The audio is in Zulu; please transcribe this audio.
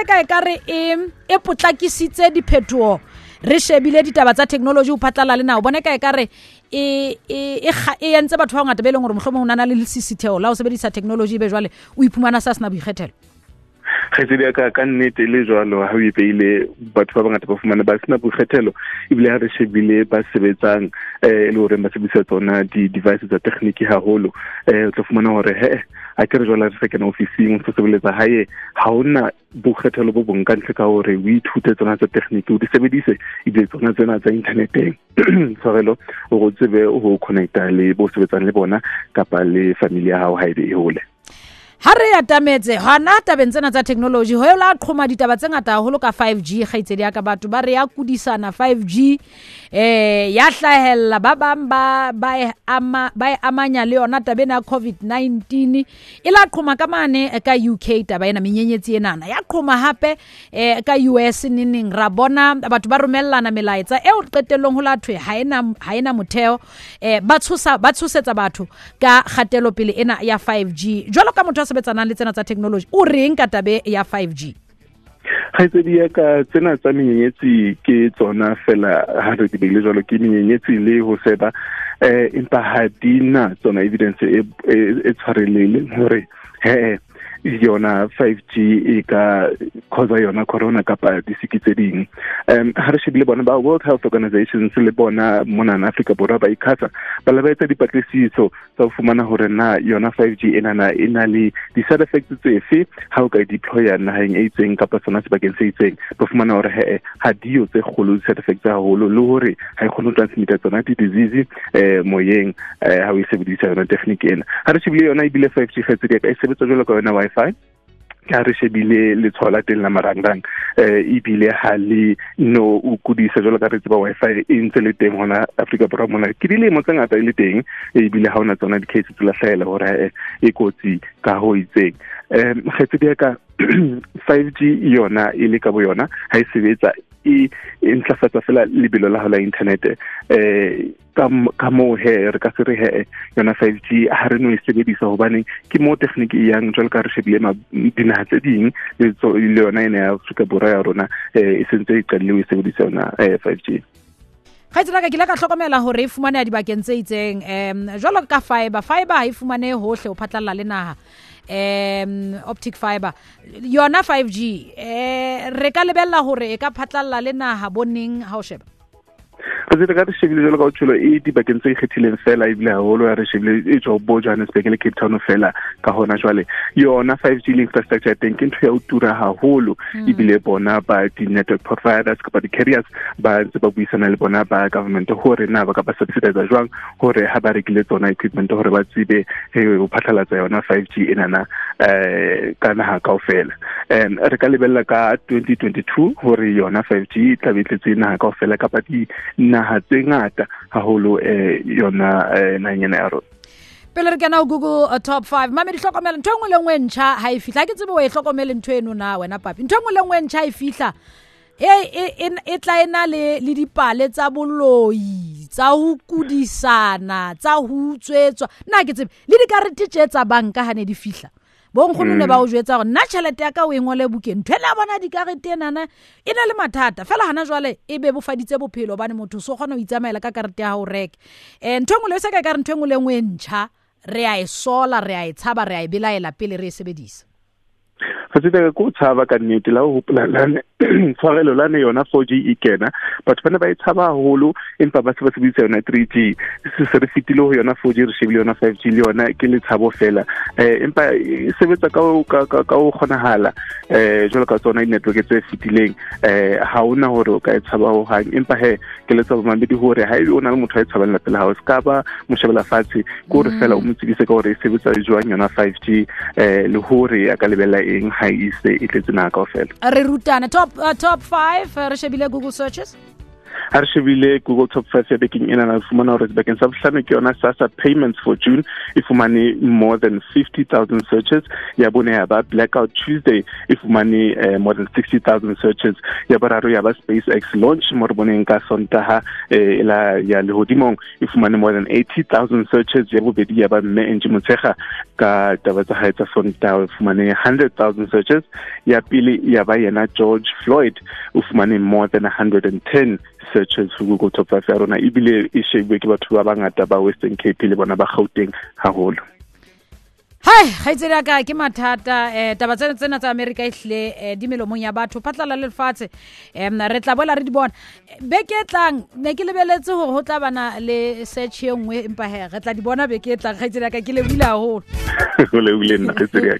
e ka e kare e potlakisitse diphetogo re shebile ditaba tsa technology o phatlala le nao bone ka e kare e, e, e, e entse batho ba bangata be e leng gore motlho mongwe o na na le sesetheo la o sebedisa technology be jwale o iphumana sa sena boikgethelo kgaitsedi ka ka nnete le jalo ha o ipeile batho ba bangata ba fumane ba sena bokgethelo ebile ha re shebile ba sebetsang um le gore ba sebedisa tsona di-device tsa techniki haholo um o tla fumana gore he a ke re jwale re sekena officing o sebeletsa hae ha ona bokgethelo bo bong ka ntle ka gore o ithute tsona tsa techniki o di sebedise ebile tsona tsena tsa inthaneteng tshwarelo o go tsebe o connecta le bo sebetsang le bona kapa le family ya hao ha ebe e hole ha re atametse hona tabeng tsena tsa technology ho la qhoma ditaba tse ngata haholo ka 5G kgaitsedi ya ka batho ba re ya kudisana 5G eh ya hlahella ba bang ba ba e ama ba e amanya le yona taba ena COVID-19 e la qhoma ka mane eh, ka UK taba ena menyenyetsi ena ya qhoma hape eh, ka US neneng ra bona batho ba romellana melaetsa e o qetellong ho la thwe ha ena ha ena motheo eh, ba tshosa ba tshosetsa batho ka kgatelopele ena ya 5G jwalo ka motho sebetsanang le tsena tsa technology o reng ka tabe ya 5G ga itsedi ya ka tsena tsa menyenyetsi ke tsona fela ha re di beile jalo ke menyenyetsi le ho seba eh empa ha di na tsona evidence e, e, e tshwarelele hore he yona 5G e ka cause yona corona kapa disiki tse ding um ha re shebile bona ba World Health Organization se le bona mona na Africa borwa ba ikhatsa ba la ba etsa dipatlisiso tsa ho fumana hore na yona 5G ena na e na le di side effects tse fe ha o ka e deploya naheng e itseng kapa sona sebakeng se itseng ba fumana hore he ha dio tse kgolo di side effects haholo le hore ha e kgone ho transmitter tsona di-disease eh, moyeng eh, ha o e sebedisa yona technique ena ha re shebile yona ebile 5G fetse e sebetsa jwalo ka yona Wi-Fi ka re shebile letshwao la teng la marangrang e eh, bile ha le no o kudisa jwalo ka re tseba Wi-Fi e ntse le teng hona Africa Borwa mona ke dilemo tse ngata e le teng e bile ha hona tsona di-case tse lahlaela hore eh, e kotsi ka ho itseng um eh, kgetsedi ya ka 5G yona e le ka bo yona ha e sebetsa e, e ntlafatsa fela lebelo la hao la internet eh ka moo he re ka se re he yona five g ha re no e sebedisa hobane ke mo technique e yang jwalo ka re shebile dinaha tse ding le yona ena ya afrika borwa ya rona eh, e sentse e qadile o e sebedisa yona eh, five g kgaitsenaka ke la ka tlhokomela gore e fumane ya dibakeng tse itseng um jwalo ka fiber fiber ha e fumane hohle o phatlalla le naha um optic fiber yona five g um re ka lebella gore e ka phatlalla le naha boneng ha o sheba re tsere ka re shebile jalo ka o tsholo e dibakeng tse ikgethileng fela ebile haholo ya re shebile e tswa bo johannesburg le cape town fela ka hona jwale yona five g infrastructure teng ke ntho ya o tura haholo hmm. ebile bona ba di-network providers kapa di-carriers ba ntse ba buisana le bona ba government hore na ba ka ba subsidize jwang hore ha ba rekile tsona equipment hore ba tsebe eh, ho phatlalatsa yona five g enana eh ka naha kaofela and re ka lebella ka 2022 hore yona 5G e tla betletse e naha kaofela kapa di naha tse ngata haholo eh yona eh, nanyana ya rona pele re kena google uh, top 5 mame di hlokomela ntho engwe lengwe e e ntjha ha e fihla ke tsebe o e hlokomele ntho eno na wena papi ntho engwe lengwe ntjha e fihla e e tla ena le le dipale tsa boloi tsa ho kudisana tsa ho utswetswa nna ke tsebe le dikarete tje tsa banka ha ne di fihla bonkgonono ba mm. o jwetsa gore nna tšhelete ya ka o engwele bukeng ntho ele ya bona dikarete enana e na le mathata fela gana jwale e be bofaditse bophelo obane motho se o kgona go itsamaela ka karete ya gago reka um ntho e nngwe le o seka e ka re ntho e nngwe le nngwe e ntšha re a e sola re a e tshaba re a e belaela pele re e sebedisa ga se ka ko tshaba ka nnete la o gopolalane tshwarelo la ne yona 4G e kena batho bana ba e tshaba haholo empa ba se ba sebedisa yona 3G se se re fitile ho yona 4G re shebile yona 5G le yona ke letshabo fela eh empa e sebetsa ka ka ka, ka o kgonahala eh jolo ka tsona di-network tse fitileng eh ha hona hore o ka e tshaba ho hang empa he ke letsa ba mabedi hore ha ebe o na le motho a e tshabang lapela ha o se ka ba mo shebela fatshe ke hore fela o mo tsebise ka hore e sebetsa jwang yona 5G eh le hore a ka lebella eng ha e se e tletse nako fela re rutana top top uh, top 5 uh, reshabile google searches ha re shebile google top five ya bekeng ena na fumana hore sebakeng sa bohlano ke yona sasa payments for june e fumane more than fifty thousand searches ya bone ya ba blackout tuesday e fumane uh, more than sixty thousand searches ya boraro ya ba spacex launch mo re boneng ka sontaha e eh, la ya lehodimong e fumane more than eighty thousand searches ya bobedi ya ba mme enje motshega ka taba tsa hae tsa sontaha e fumane hundred thousand searches ya pele ya ba yena george floyd o fumane more than hundred and ten searches go go top 5 ya rona ebile e shebwe ke batho ba bangata ba western cape le bona ba gauteng haholo hai gaitsedi ka ke mathata um taba tsena tsa america e tlhile um eh, di melomong ya batho phatlhala le lefatshe um re tla boela re di bona beke e tlang ne ke lebeletse gore go tla bana le search e nngwe empa he re tla di bona beke e tlang gaitsedi ka ke lebile gagolo